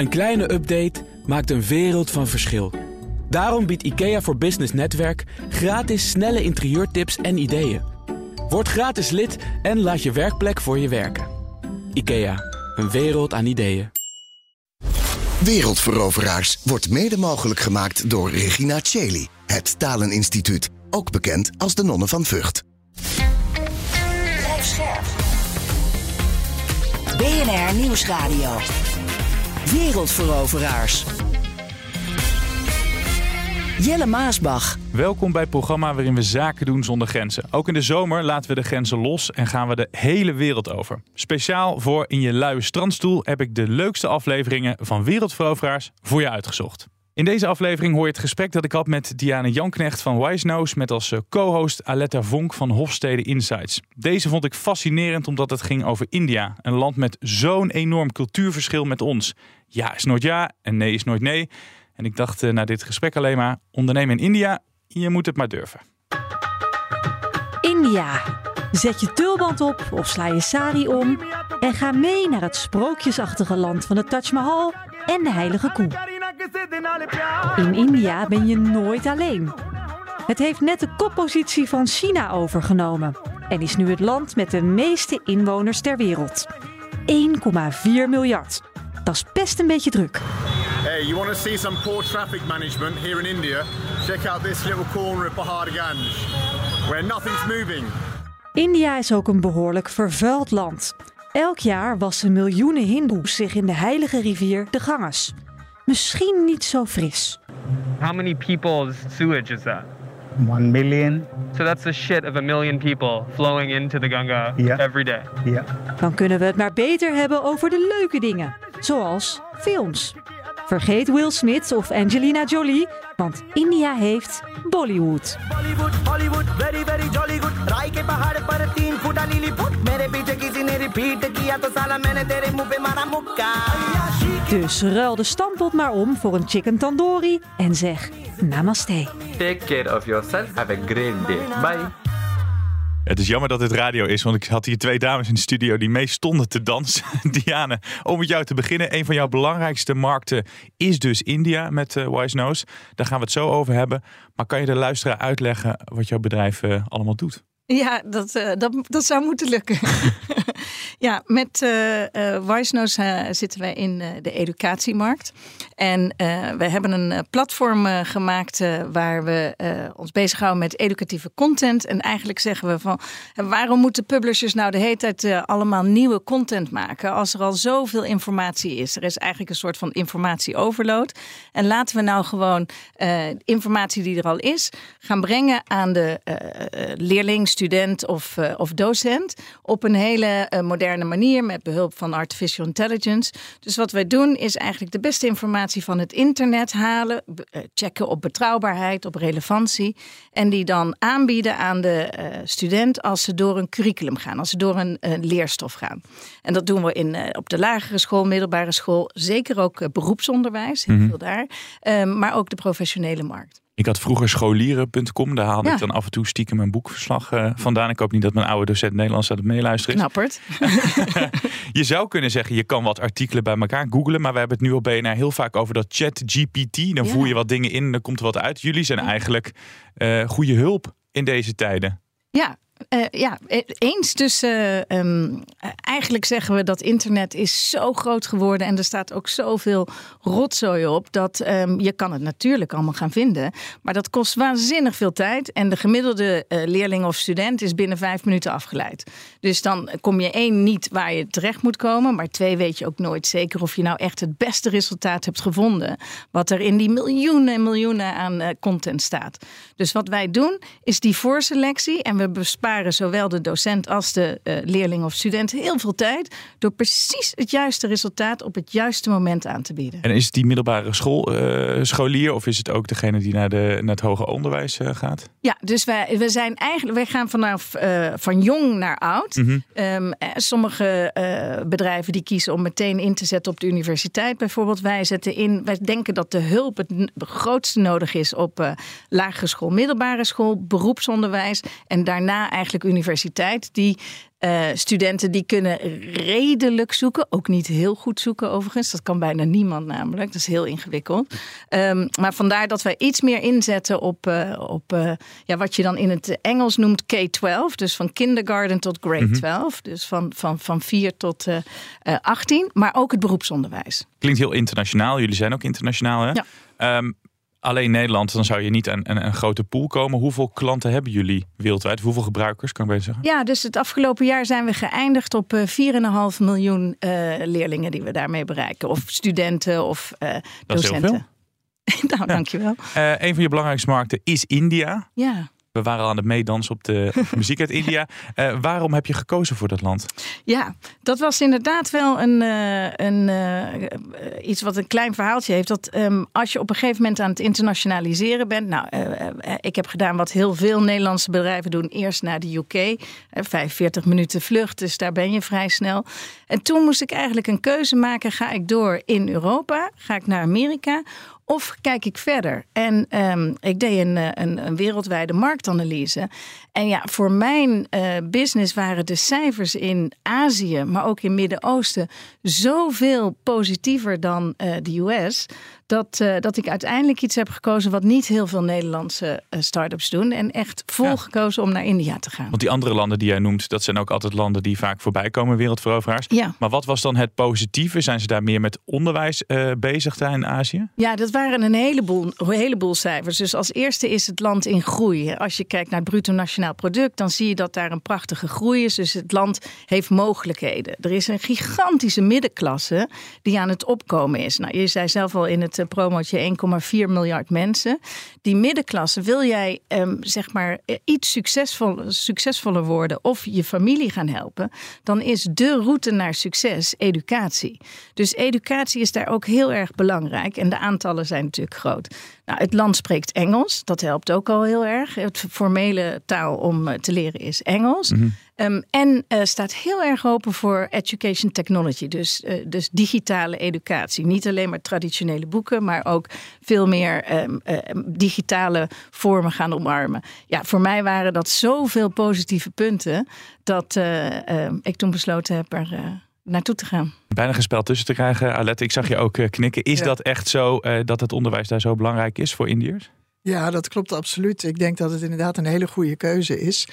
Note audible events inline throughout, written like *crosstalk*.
Een kleine update maakt een wereld van verschil. Daarom biedt IKEA voor Business Netwerk gratis snelle interieurtips en ideeën. Word gratis lid en laat je werkplek voor je werken. IKEA, een wereld aan ideeën. Wereldveroveraars wordt mede mogelijk gemaakt door Regina Cheli, het Taleninstituut, ook bekend als de Nonnen van Vught. BNR Nieuwsradio. Wereldveroveraars. Jelle Maasbach. Welkom bij het programma waarin we zaken doen zonder grenzen. Ook in de zomer laten we de grenzen los en gaan we de hele wereld over. Speciaal voor In je luie strandstoel heb ik de leukste afleveringen van Wereldveroveraars voor je uitgezocht. In deze aflevering hoor je het gesprek dat ik had met Diane Janknecht van Wise Nose met als eh, co-host Aletta Vonk van Hofstede Insights. Deze vond ik fascinerend omdat het ging over India, een land met zo'n enorm cultuurverschil met ons. Ja is nooit ja en nee is nooit nee. En ik dacht uh, na dit gesprek alleen maar, ondernemen in India, je moet het maar durven. India. Zet je tulband op of sla je sari om en ga mee naar het sprookjesachtige land van de Taj Mahal en de heilige koe. In India ben je nooit alleen. Het heeft net de koppositie van China overgenomen en is nu het land met de meeste inwoners ter wereld. 1,4 miljard. Dat is best een beetje druk. Hey, you want to see some poor traffic management here in India? Check out this little corner of Paharganj, where nothing's moving. India is ook een behoorlijk vervuild land. Elk jaar wassen miljoenen Hindoes zich in de heilige rivier de Ganges. Misschien niet zo fris. How many people's sewage is that? One million. So that's the shit of a million people flowing into the Ganga Yeah. every day. Yeah. Dan kunnen we het maar beter hebben over de leuke dingen, zoals films. Vergeet Will Smith of Angelina Jolie, want India heeft Bollywood. Bollywood Hollywood very very jolly good राय के पहाड़ पर तीन फुटा लीली फुट मेरे पीछे किसी ने रिपीट किया तो साला मैंने तेरे मुंह पे मारा मुक्का Dus ruil de stampot maar om voor een chicken tandoori en zeg namaste. Take care of yourself. Have a great day. Bye. Het is jammer dat het radio is, want ik had hier twee dames in de studio die mee stonden te dansen. *laughs* Diane, om met jou te beginnen. Een van jouw belangrijkste markten is dus India met eh, Wise Nose. Daar gaan we het zo over hebben. Maar kan je de luisteraar uitleggen wat jouw bedrijf eh, allemaal doet? Ja, dat, eh, dat, dat zou moeten lukken. *laughs* *laughs* ja, met uh, uh, Wisenose uh, zitten wij in de educatiemarkt. En we hebben een platform gemaakt waar we ons bezighouden met educatieve content. En eigenlijk zeggen we van waarom moeten publishers nou de hele tijd allemaal nieuwe content maken als er al zoveel informatie is? Er is eigenlijk een soort van informatieoverload. En laten we nou gewoon informatie die er al is gaan brengen aan de leerling, student of, of docent op een hele moderne manier met behulp van artificial intelligence. Dus wat wij doen is eigenlijk de beste informatie van het internet halen, uh, checken op betrouwbaarheid, op relevantie en die dan aanbieden aan de uh, student als ze door een curriculum gaan, als ze door een leerstof gaan. En dat doen we in, op de lagere school, middelbare school, zeker ook beroepsonderwijs, heel mm -hmm. veel daar, maar ook de professionele markt. Ik had vroeger scholieren.com. Daar haalde ja. ik dan af en toe stiekem mijn boekverslag uh, vandaan. Ik hoop niet dat mijn oude docent Nederlands aan het meeluisteren is. Knapperd. *laughs* *laughs* je zou kunnen zeggen, je kan wat artikelen bij elkaar googlen. Maar we hebben het nu op BNR heel vaak over dat chat GPT. Dan ja. voer je wat dingen in en dan komt er wat uit. Jullie zijn eigenlijk uh, goede hulp in deze tijden. Ja, uh, ja, eens. Dus uh, um, eigenlijk zeggen we dat internet is zo groot geworden en er staat ook zoveel rotzooi op dat um, je kan het natuurlijk allemaal gaan vinden, maar dat kost waanzinnig veel tijd en de gemiddelde uh, leerling of student is binnen vijf minuten afgeleid. Dus dan kom je één niet waar je terecht moet komen, maar twee weet je ook nooit zeker of je nou echt het beste resultaat hebt gevonden wat er in die miljoenen en miljoenen aan content staat. Dus wat wij doen is die voorselectie en we besparen zowel de docent als de uh, leerling of student heel veel tijd door precies het juiste resultaat op het juiste moment aan te bieden. En is het die middelbare school, uh, scholier of is het ook degene die naar, de, naar het hoger onderwijs uh, gaat? Ja, dus wij, we zijn eigenlijk, wij gaan vanaf van jong naar oud. Mm -hmm. um, sommige bedrijven die kiezen om meteen in te zetten op de universiteit bijvoorbeeld. Wij zetten in, wij denken dat de hulp het grootste nodig is op lagere school, middelbare school, beroepsonderwijs en daarna eigenlijk eigenlijk universiteit die uh, studenten die kunnen redelijk zoeken, ook niet heel goed zoeken overigens. Dat kan bijna niemand namelijk, dat is heel ingewikkeld. Um, maar vandaar dat wij iets meer inzetten op, uh, op uh, ja, wat je dan in het Engels noemt K-12. Dus van kindergarten tot grade mm -hmm. 12. Dus van, van, van 4 tot 18. Maar ook het beroepsonderwijs. Klinkt heel internationaal. Jullie zijn ook internationaal hè? Ja. Um, alleen Nederland, dan zou je niet aan een, een, grote pool komen. Hoeveel klanten hebben jullie wereldwijd? Hoeveel gebruikers, kan ik beter zeggen? Ja, dus het afgelopen jaar zijn we geëindigd op uh, 4,5 miljoen uh, leerlingen die we daarmee bereiken. Of studenten of uh, docenten. Dat is heel veel. *laughs* nou, ja. dankjewel. een van je belangrijkste markten is India. Ja. We waren al aan het meedansen op de *laughs* muziek uit India. Uh, waarom heb je gekozen voor dat land? Ja, dat was inderdaad wel een, uh, een, uh, iets wat een klein verhaaltje heeft. Dat um, als je op een gegeven moment aan het internationaliseren bent. Nou, ik heb gedaan wat heel veel Nederlandse bedrijven doen. Eerst naar de UK. 45 minuten vlucht, dus daar ben je vrij snel. En toen moest ik eigenlijk een keuze maken. Ga ik door in Europa? Ga ik naar Amerika? Of kijk ik verder? En um, ik deed een, een, een, wereldwijde marktanalyse. En ja, voor mijn uh, business waren de cijfers in Azië, maar ook in Midden-Oosten, zoveel positiever dan uh, de US. Dat, uh, dat ik uiteindelijk iets heb gekozen wat niet heel veel Nederlandse start-ups doen. En echt vol ja. gekozen om naar India te gaan. Want die andere landen die jij noemt, dat zijn ook altijd landen die vaak voorbij komen, wereldveroveraars. Ja. Maar wat was dan het positieve? Zijn ze daar meer met onderwijs bezig daar in Azië? Ja, dat waren een heleboel, een heleboel cijfers. Dus als eerste is het land in groei. Als je kijkt naar het bruto nationaal product, dan zie je dat daar een prachtige groei is. Dus het land heeft mogelijkheden. Er is een gigantische middenklasse die aan het opkomen is. Nou, je zei zelf al in het promotje 1,4 miljard mensen. Die middenklasse, wil jij um, zeg maar iets succesvol, succesvoller worden of je familie gaan helpen, dan is de route naar succes educatie. Dus educatie is daar ook heel erg belangrijk. En de aantallen zijn natuurlijk groot. Nou, het land spreekt Engels, dat helpt ook al heel erg. Het formele taal om te leren is Engels. Mm -hmm. Um, en uh, staat heel erg open voor education technology, dus, uh, dus digitale educatie. Niet alleen maar traditionele boeken, maar ook veel meer um, uh, digitale vormen gaan omarmen. Ja, voor mij waren dat zoveel positieve punten dat ik toen besloten heb er naartoe te gaan. Bijna gespeld tussen te krijgen. Alette, ik zag je ook knikken. Is ja. dat echt zo dat het onderwijs daar zo belangrijk is voor Indiërs? Ja, dat klopt absoluut. Ik denk dat het inderdaad een hele goede keuze is.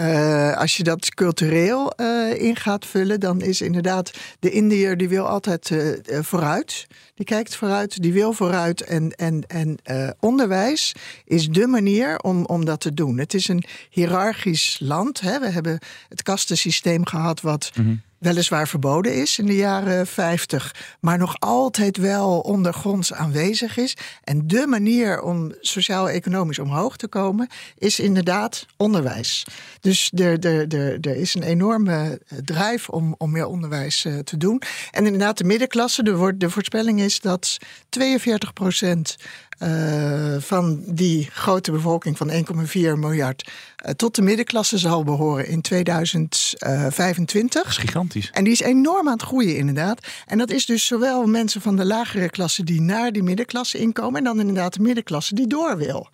Uh, als je dat cultureel uh, in gaat vullen, dan is inderdaad de Indiër die wil altijd uh, vooruit. Die kijkt vooruit, die wil vooruit. En, en, en onderwijs is de manier om, om dat te doen. Het is een hiërarchisch land. Hè. We hebben het kastensysteem gehad wat... -hmm weliswaar verboden is in de jaren 50, maar nog altijd wel ondergronds aanwezig is. En de manier om sociaal-economisch omhoog te komen is inderdaad onderwijs. Dus er, er, er, er is een enorme drijf om, om meer onderwijs uh, te doen. En inderdaad, de middenklasse, de, de voorspelling is dat 42 procent uh, van die grote bevolking van 1,4 miljard uh, tot de middenklasse zal behoren in 2025. Dat is gigantisch. En die is enorm aan het groeien, inderdaad. En dat is dus zowel mensen van de lagere klasse die naar die middenklasse inkomen, en dan inderdaad de middenklasse die door wil.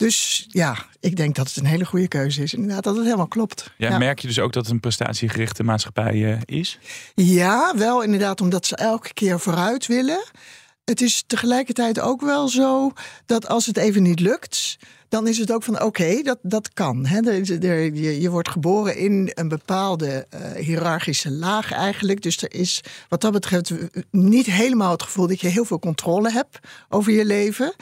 Dus ja, ik denk dat het een hele goede keuze is. Inderdaad, dat het helemaal klopt. Ja, ja. Merk je dus ook dat het een prestatiegerichte maatschappij uh, is? Ja, wel inderdaad, omdat ze elke keer vooruit willen. Het is tegelijkertijd ook wel zo dat als het even niet lukt, dan is het ook van oké, dat, dat kan. Hè? Je, je, wordt geboren in een bepaalde uh, hiërarchische laag eigenlijk. Dus er is wat dat betreft niet helemaal het gevoel dat je heel veel controle hebt over je leven.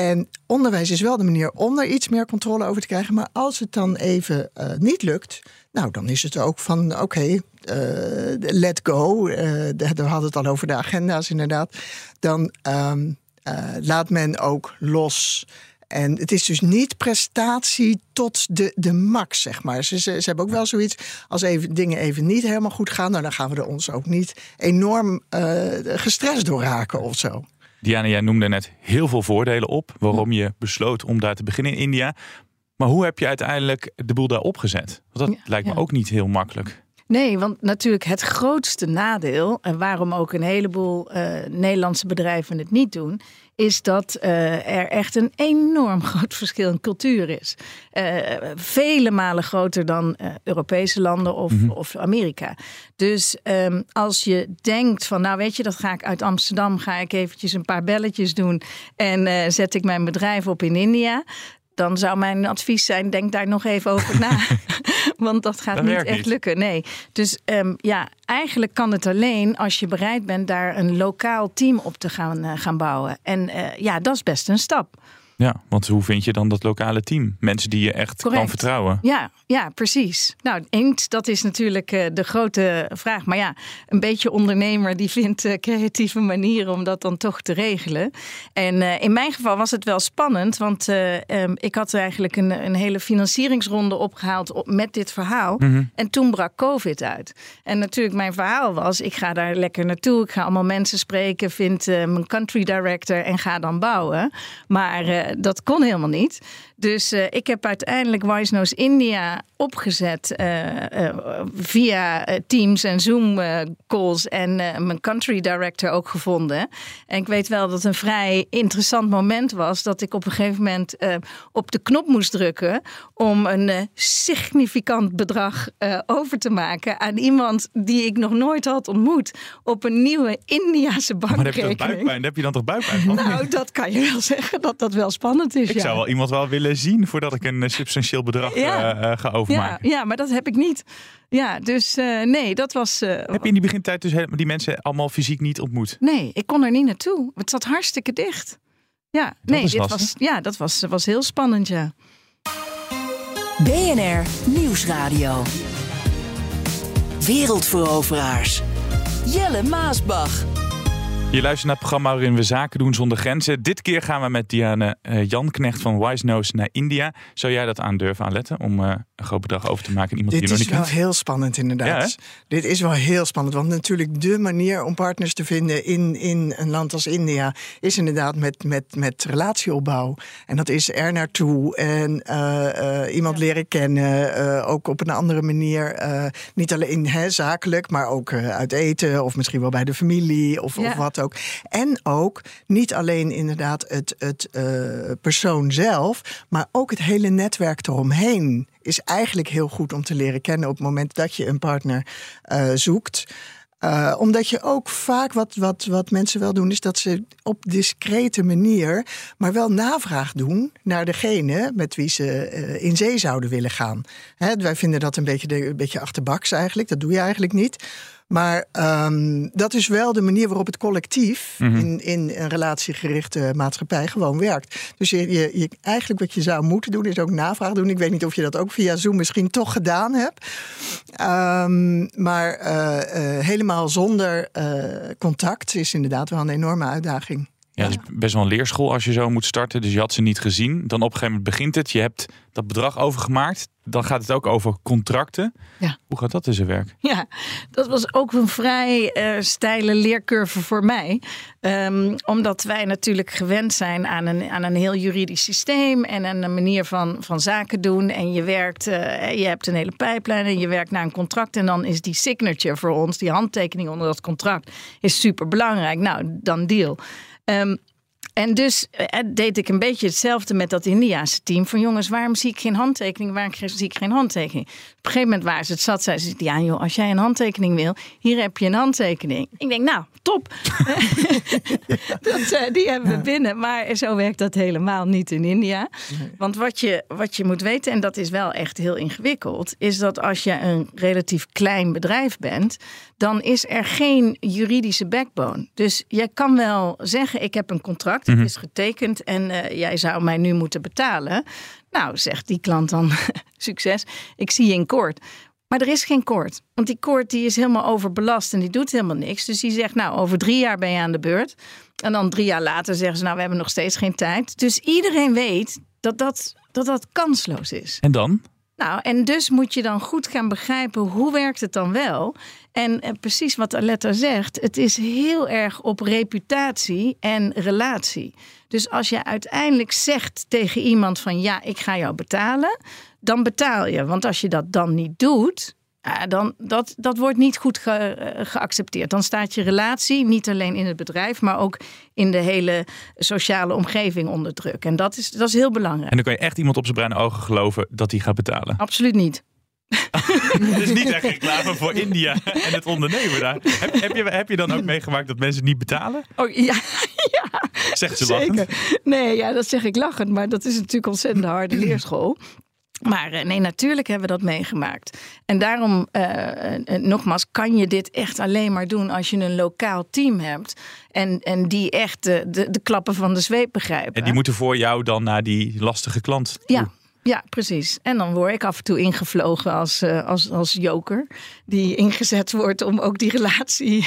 En onderwijs is wel de manier om er iets meer controle over te krijgen. Maar als het dan even uh, niet lukt, nou dan is het ook van oké, uh, let go. Uh, we hadden het al over de agenda's inderdaad. Dan um, laat men ook los. En het is dus niet prestatie tot de, de max, zeg maar. Ze, ze, ze hebben ook wel zoiets, als even, dingen even niet helemaal goed gaan... Nou, dan gaan we er ons ook niet enorm gestrest door raken of zo. Diana, jij noemde net heel veel voordelen op waarom je besloot om daar te beginnen in India. Maar hoe heb je uiteindelijk de boel daar opgezet? Want dat ja, lijkt me ja. ook niet heel makkelijk. Nee, want natuurlijk het grootste nadeel, en waarom ook een heleboel uh, Nederlandse bedrijven het niet doen, is dat uh, er echt een enorm *laughs* groot verschil in cultuur is. Uh, vele malen groter dan Europese landen of, mm -hmm. of Amerika. Dus um, als je denkt van, nou weet je, dat ga ik uit Amsterdam, ga ik eventjes een paar belletjes doen en zet ik mijn bedrijf op in India dan zou mijn advies zijn: denk daar nog even over na. *laughs* *laughs* Want dat gaat Dat niet echt niet. lukken. Nee. Dus ehm, ja, eigenlijk kan het alleen als je bereid bent daar een lokaal team op te gaan, eh, gaan bouwen. En eh, ja, dat is best een stap. Ja, want hoe vind je dan dat lokale team? Mensen die je echt kan vertrouwen. Ja, ja, precies. Nou, eens, dat is natuurlijk eh, de grote vraag. Maar ja, een beetje ondernemer die vindt eh, creatieve manieren om dat dan toch te regelen. En eh, in mijn geval was het wel spannend, want eh, ehm, ik had eigenlijk een, een hele financieringsronde opgehaald op, met dit verhaal. Mhm. En toen brak COVID uit. En natuurlijk, mijn verhaal was: ik ga daar lekker naartoe. Ik ga allemaal mensen spreken, vind mijn country director en ga dan bouwen. Maar dat kon helemaal niet. Dus eh, ik heb uiteindelijk Wise Knows India opgezet eh, eh, via eh, Teams en Zoom eh, calls en eh, mijn country director ook gevonden. En ik weet wel dat het een vrij interessant moment was dat ik op een gegeven moment eh, op de knop moest drukken om een eh, significant bedrag eh, over te maken aan iemand die ik nog nooit had ontmoet op een nieuwe Indiase Maar dan heb je bankrekening. buikpijn? Heb je dan toch buikpijn van? Nou, dat kan je wel zeggen dat dat wel spannend is. ik ja. zou wel iemand wel willen zien voordat ik een eh, substantieel bedrag Ja. eh, eh, ga ja, overmaken. ja, maar dat heb ik niet. Ja, dus eh, nee, dat was. eh, Heb je in die begintijd dus helemaal die mensen allemaal fysiek niet ontmoet? Nee, ik kon er niet naartoe. Het zat hartstikke dicht. Ja, nee, is dit lastig. was, ja dat was, was heel spannend, ja. BNR Nieuwsradio. Wereldveroveraars. Jelle Maasbach. Je luistert naar het programma waarin we zaken doen zonder grenzen. Dit keer gaan we met Diane eh, Jan Knecht van Wise Nose naar India. Zou jij dat aandurven aan letten om eh, een groot bedrag over te maken aan iemand Dit die je nog is wel heel spannend inderdaad. Ja? Dit is wel heel spannend. Want natuurlijk de manier om partners te vinden in, in een land als India... is inderdaad met, met, met relatieopbouw. En dat is er naartoe en eh, eh, iemand leren kennen. eh, ook op een andere manier. eh, niet alleen hè, zakelijk, maar ook eh, uit eten... of misschien wel bij de familie of, Ja. of wat En ook niet alleen inderdaad het, het eh, persoon zelf... maar ook het hele netwerk eromheen is eigenlijk heel goed om te leren kennen op het moment dat je een partner eh, zoekt. Eh, omdat je ook vaak, wat, wat, wat mensen wel doen, is dat ze op discrete manier, maar wel navraag doen naar degene met wie ze in zee zouden willen gaan. Hè, wij vinden dat een beetje, een beetje achterbaks eigenlijk, dat doe je eigenlijk niet. Maar ehm, dat is wel de manier waarop het collectief Mhm. in, in een relatiegerichte maatschappij gewoon werkt. Dus je, je, je, eigenlijk wat je zou moeten doen, is ook navraag doen. Ik weet niet of je dat ook via Zoom misschien toch gedaan hebt. Ehm, maar eh, eh, helemaal zonder eh, contact is inderdaad wel een enorme uitdaging. Ja, het is best wel een leerschool als je zo moet starten. Dus je had ze niet gezien. Dan op een gegeven moment begint het. Je hebt dat bedrag overgemaakt. Dan gaat het ook over contracten. Ja. Hoe gaat dat in zijn werk? Ja, dat was ook een vrij eh steile leercurve voor mij. Ehm, omdat wij natuurlijk gewend zijn aan een, aan een heel juridisch systeem en aan een manier van, van zaken doen. En je werkt, eh, je hebt een hele pijplijn en je werkt naar een contract. En dan is die signature voor ons, die handtekening onder dat contract, is super belangrijk. Nou, dan deal. Um, en dus eh, deed ik een beetje hetzelfde met dat Indiaanse team. Van jongens, waarom zie ik geen handtekening? Waarom zie ik geen handtekening? Op een gegeven moment waren ze het zat. Zeiden ze, ja joh, als jij een handtekening wil, hier heb je een handtekening. Ik denk, nou, top. *laughs* dat, eh, die hebben we binnen. Maar zo werkt dat helemaal niet in India. Want wat je, wat je moet weten, en dat is wel echt heel ingewikkeld... is dat als je een relatief klein bedrijf bent... dan is er geen juridische backbone. Dus jij kan wel zeggen, ik heb een contract, het Mhm. is getekend... en eh, jij zou mij nu moeten betalen. Nou, zegt die klant dan, *laughs* succes, ik zie je in koord. Maar er is geen koord. Want die koord die is helemaal overbelast en die doet helemaal niks. Dus die zegt, nou, over drie jaar ben je aan de beurt. En dan drie jaar later zeggen ze, nou, we hebben nog steeds geen tijd. Dus iedereen weet dat dat, dat, dat kansloos is. En dan? Nou, en dus moet je dan goed gaan begrijpen hoe werkt het dan wel. En eh, precies wat Aletta zegt, het is heel erg op reputatie en relatie. Dus als je uiteindelijk zegt tegen iemand van ja, ik ga jou betalen, dan betaal je. Want als je dat dan niet doet, Ja, dan, dat, dat wordt niet goed ge- eh, geaccepteerd. Dan staat je relatie niet alleen in het bedrijf, maar ook in de hele sociale omgeving onder druk. En dat is, dat is heel belangrijk. En dan kan je echt iemand op zijn bruine ogen geloven dat hij gaat betalen. Absoluut niet. *laughs* Het is niet echt reclame voor India en het ondernemen daar. Heb, heb, je, heb je dan ook meegemaakt dat mensen niet betalen? Oh ja, *laughs* Zegt ze lachend. zeker. Nee, ja, dat zeg ik lachend, maar dat is natuurlijk ontzettend harde leerschool. Maar eh, nee, natuurlijk hebben we dat meegemaakt. En daarom, eh, eh, nogmaals, kan je dit echt alleen maar doen als je een lokaal team hebt. En, en die echt de, de, de klappen van de zweep begrijpen. En die moeten voor jou dan naar die lastige klant. Ja, ja, precies. En dan word ik af en toe ingevlogen als, eh, als, als joker. Die ingezet wordt om ook die relatie.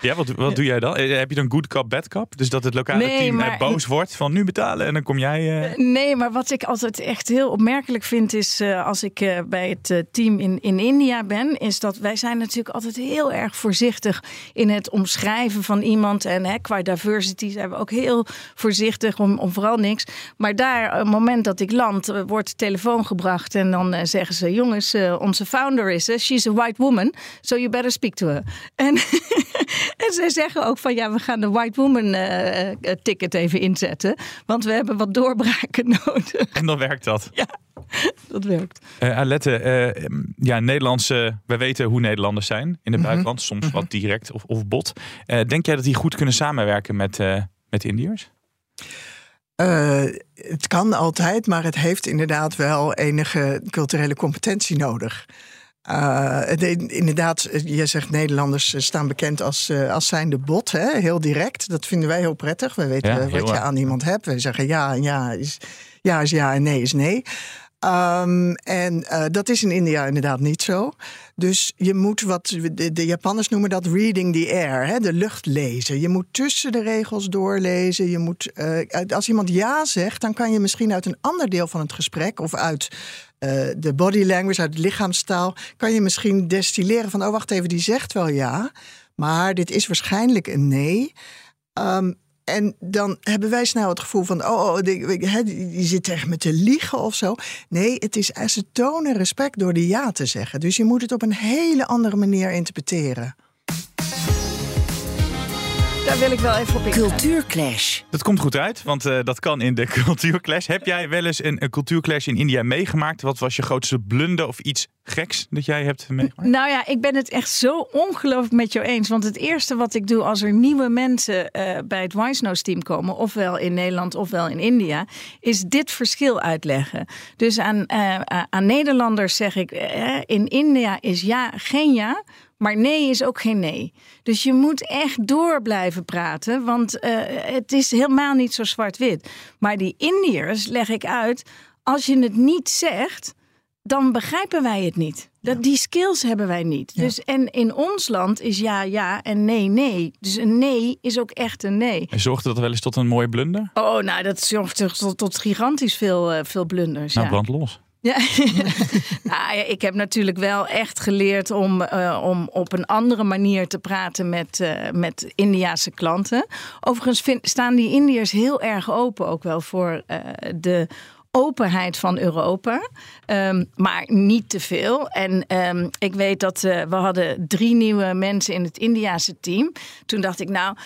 Ja, wat, wat doe jij dan? Eh, Heb je dan good cop, bad cop? Dus dat het lokale Nee, team eh, maar- boos wordt van nu betalen en dan kom jij... Nee, maar wat ik altijd echt heel opmerkelijk vind is als ik bij het team in, in India ben, is dat wij zijn natuurlijk altijd heel erg voorzichtig in het omschrijven van iemand. En hè, qua diversity zijn we ook heel voorzichtig om, om vooral niks. Maar daar, op het moment dat ik land, wordt de telefoon gebracht en dan eh, zeggen ze: jongens, eh, onze founder is, eh, she's a white woman, so you better speak to her. En, *laughs* en zij zeggen ook van ja, we gaan de white woman eh, eh, ticket even inzetten, want we hebben wat doorbraken *laughs* nodig. En dan werkt dat. Ja, dat werkt. Eh Alette, eh, ja, Nederlandse, wij weten hoe Nederlanders zijn in het Mhm. buitenland. Soms wat direct of, of bot. Eh, denk jij dat die goed kunnen samenwerken met, eh met Indiërs? Eh, het kan altijd, maar het heeft inderdaad wel enige culturele competentie nodig. Eh, het- inderdaad, je zegt Nederlanders staan bekend als, eh, als zijnde bot, hè? heel direct. Dat vinden wij heel prettig. We weten Ja, eh, wat je aan iemand hebt. We zeggen ja en ja is ja, is ja en nee is nee. Ehm, en eh, dat is in India inderdaad niet zo. Dus je moet wat de, Japanners noemen dat reading the air, hè, de lucht lezen. Je moet tussen de regels doorlezen. Je moet, eh, als iemand ja zegt, dan kan je misschien uit een ander deel van het gesprek of uit eh, de body language, uit de lichaamstaal, kan je misschien destilleren van: oh wacht even, die zegt wel ja, maar dit is waarschijnlijk een nee. Ehm, en dan hebben wij snel het gevoel van, oh, oh die, die die zit echt met te liegen of zo. Nee, het is ze tonen respect door de ja te zeggen. Dus je moet het op een hele andere manier interpreteren. Daar wil ik wel even op in. Cultuurclash. Dat komt goed uit, want eh, dat kan in de *laughs* cultuurclash. Heb jij wel eens een, een cultuurclash in India meegemaakt? Wat was je grootste blunder of iets geks dat jij hebt meegemaakt? Nou ja, ik ben het echt zo ongelooflijk met jou eens. Want het eerste wat ik doe als er nieuwe mensen eh, bij het Wise Nose team komen, ofwel in Nederland ofwel in India, is dit verschil uitleggen. Dus aan, eh, aan Nederlanders zeg ik: in India is ja geen ja. Maar nee is ook geen nee. Dus je moet echt door blijven praten, want eh, het is helemaal niet zo zwart-wit. Maar die Indiërs leg ik uit, als je het niet zegt, dan begrijpen wij het niet. Dat, die skills hebben wij niet. Dus, en in ons land is ja, ja en nee, nee. Dus een nee is ook echt een nee. En zorgde dat wel eens tot een mooie blunder? Oh, nou, dat zorgt toch tot, tot gigantisch veel, eh, veel blunders. Nou, ja. brand los. Ja. *laughs* nou, ja, ik heb natuurlijk wel echt geleerd om, eh, om op een andere manier te praten met, eh, met Indiaanse klanten. Overigens vind, staan die Indiërs heel erg open ook wel voor eh, de openheid van Europa, Ehm, maar niet te veel. En ehm, ik weet dat we hadden drie nieuwe mensen in het Indiaanse team. Toen dacht ik, nou,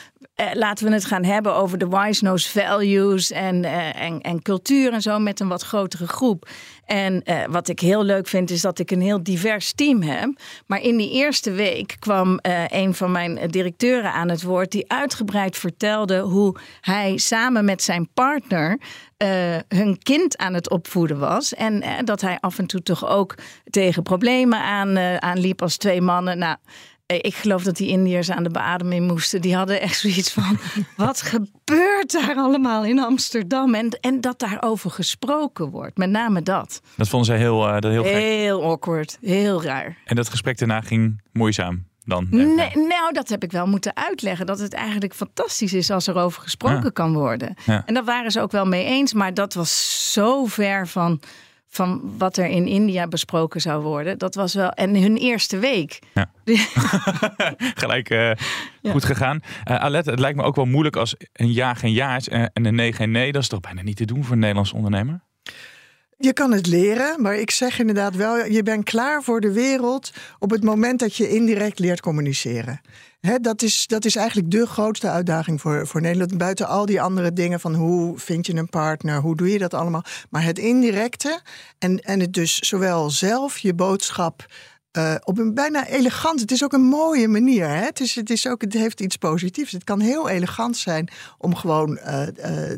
laten we het gaan hebben over de Wise Nose values en, en, en cultuur en zo met een wat grotere groep. En eh, wat ik heel leuk vind is dat ik een heel divers team heb. Maar in die eerste week kwam eh, een van mijn directeuren aan het woord die uitgebreid vertelde hoe hij samen met zijn partner eh, hun kind aan het opvoeden was. En dat hij af en toe toch ook tegen problemen aan, eh, aanliep als twee mannen. Nou, ik geloof dat die Indiërs aan de beademing moesten. Die hadden echt zoiets van: *laughs* wat gebeurt daar allemaal in Amsterdam? En, en dat daarover gesproken wordt. Met name dat. Dat vonden zij heel, eh, dat heel gek. Heel awkward, heel raar. En dat gesprek daarna ging moeizaam dan? Nee, nou, dat heb ik wel moeten uitleggen. Dat het eigenlijk fantastisch is als er over gesproken Ja. kan worden. Ja. En daar waren ze ook wel mee eens. Maar dat was zo ver van, van wat er in India besproken zou worden. Dat was wel. En hun eerste week. Ja. *laughs* *laughs* Gelijk eh, goed gegaan. Alette, het lijkt me ook wel moeilijk als een ja geen ja is en en een nee geen nee. Dat is toch bijna niet te doen voor een Nederlands ondernemer? Je kan het leren, maar ik zeg inderdaad wel, je bent klaar voor de wereld op het moment dat je indirect leert communiceren. Dat, is, dat is eigenlijk de grootste uitdaging voor, voor Nederland. Buiten al die andere dingen van hoe vind je een partner, hoe doe je dat allemaal. Maar het indirecte en, en het dus zowel zelf je boodschap uh, op een bijna elegant. Het is ook een mooie manier. Hè? Het, is, het, is ook, het heeft iets positiefs. Het kan heel elegant zijn om gewoon uh,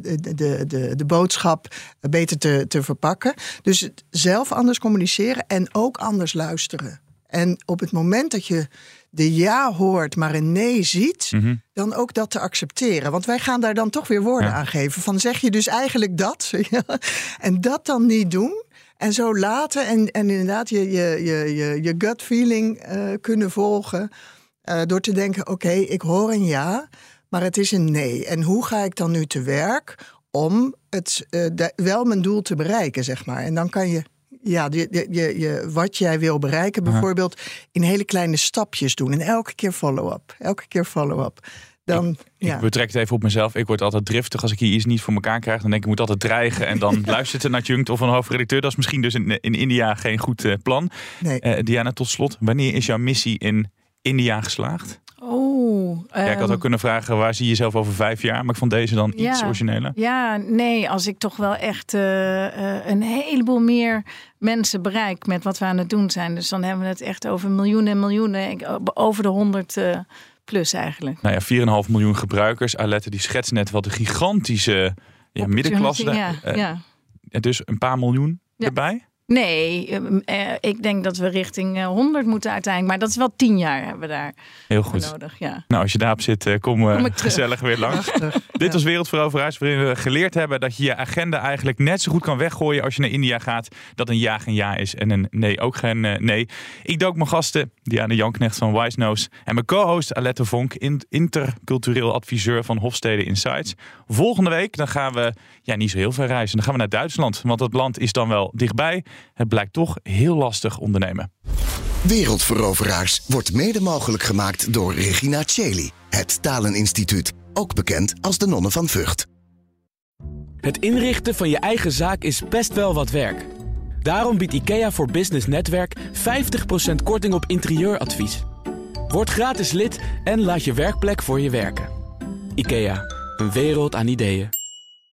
de, de, de, de boodschap beter te, te verpakken. Dus zelf anders communiceren en ook anders luisteren. En op het moment dat je de ja hoort, maar een nee ziet, mm -hmm. dan ook dat te accepteren. Want wij gaan daar dan toch weer woorden ja. aan geven. Van zeg je dus eigenlijk dat? *laughs* en dat dan niet doen. En zo laten en, en inderdaad je, je, je, je, je gut feeling uh, kunnen volgen. Uh, door te denken, oké, okay, ik hoor een ja, maar het is een nee. En hoe ga ik dan nu te werk om het, uh, de, wel mijn doel te bereiken, zeg maar. En dan kan je ja, je, je, je, wat jij wil bereiken, bijvoorbeeld in hele kleine stapjes doen. En elke keer follow-up. Elke keer follow-up. Dan, ik, ja. ik betrek het even op mezelf. Ik word altijd driftig als ik hier iets niet voor elkaar krijg. Dan denk ik, ik moet altijd dreigen. En dan *laughs* luistert er naar Junct of een hoofdredacteur. Dat is misschien dus in, in India geen goed uh, plan. Nee. Uh, Diana, tot slot. Wanneer is jouw missie in India geslaagd? Oh, ja, ik had um, ook kunnen vragen, waar zie je jezelf over vijf jaar? Maar ik vond deze dan iets ja, origineler. Ja, nee, als ik toch wel echt uh, een heleboel meer mensen bereik met wat we aan het doen zijn. Dus dan hebben we het echt over miljoenen en miljoenen. Over de honderd plus eigenlijk. Nou ja, 4,5 miljoen gebruikers. Alette die schetst net wat de gigantische ja, middenklasse. Ja, uh, ja. Dus een paar miljoen ja. erbij? Nee, uh, ik denk dat we richting uh, 100 moeten uiteindelijk. Maar dat is wel 10 jaar hebben we daar Heel goed. nodig. Ja. Nou, als je daarop zit, uh, kom, kom gezellig weer langs. *laughs* Dit was Wereldveroveraars, waarin we geleerd hebben dat je je agenda eigenlijk net zo goed kan weggooien als je naar India gaat. Dat een ja geen ja is en een nee ook geen nee. Ik dook mijn gasten, Diana Janknecht van Wise Nose en mijn co-host Alette Vonk, intercultureel adviseur van Hofstede Insights. Volgende week dan gaan we ja, niet zo heel ver reizen. Dan gaan we naar Duitsland, want dat land is dan wel dichtbij. Het blijkt toch heel lastig ondernemen. Wereldveroveraars wordt mede mogelijk gemaakt door Regina Cheli, het Taleninstituut, ook bekend als de Nonnen van Vught. Het inrichten van je eigen zaak is best wel wat werk. Daarom biedt IKEA voor Business Netwerk 50% korting op interieuradvies. Word gratis lid en laat je werkplek voor je werken. IKEA, een wereld aan ideeën.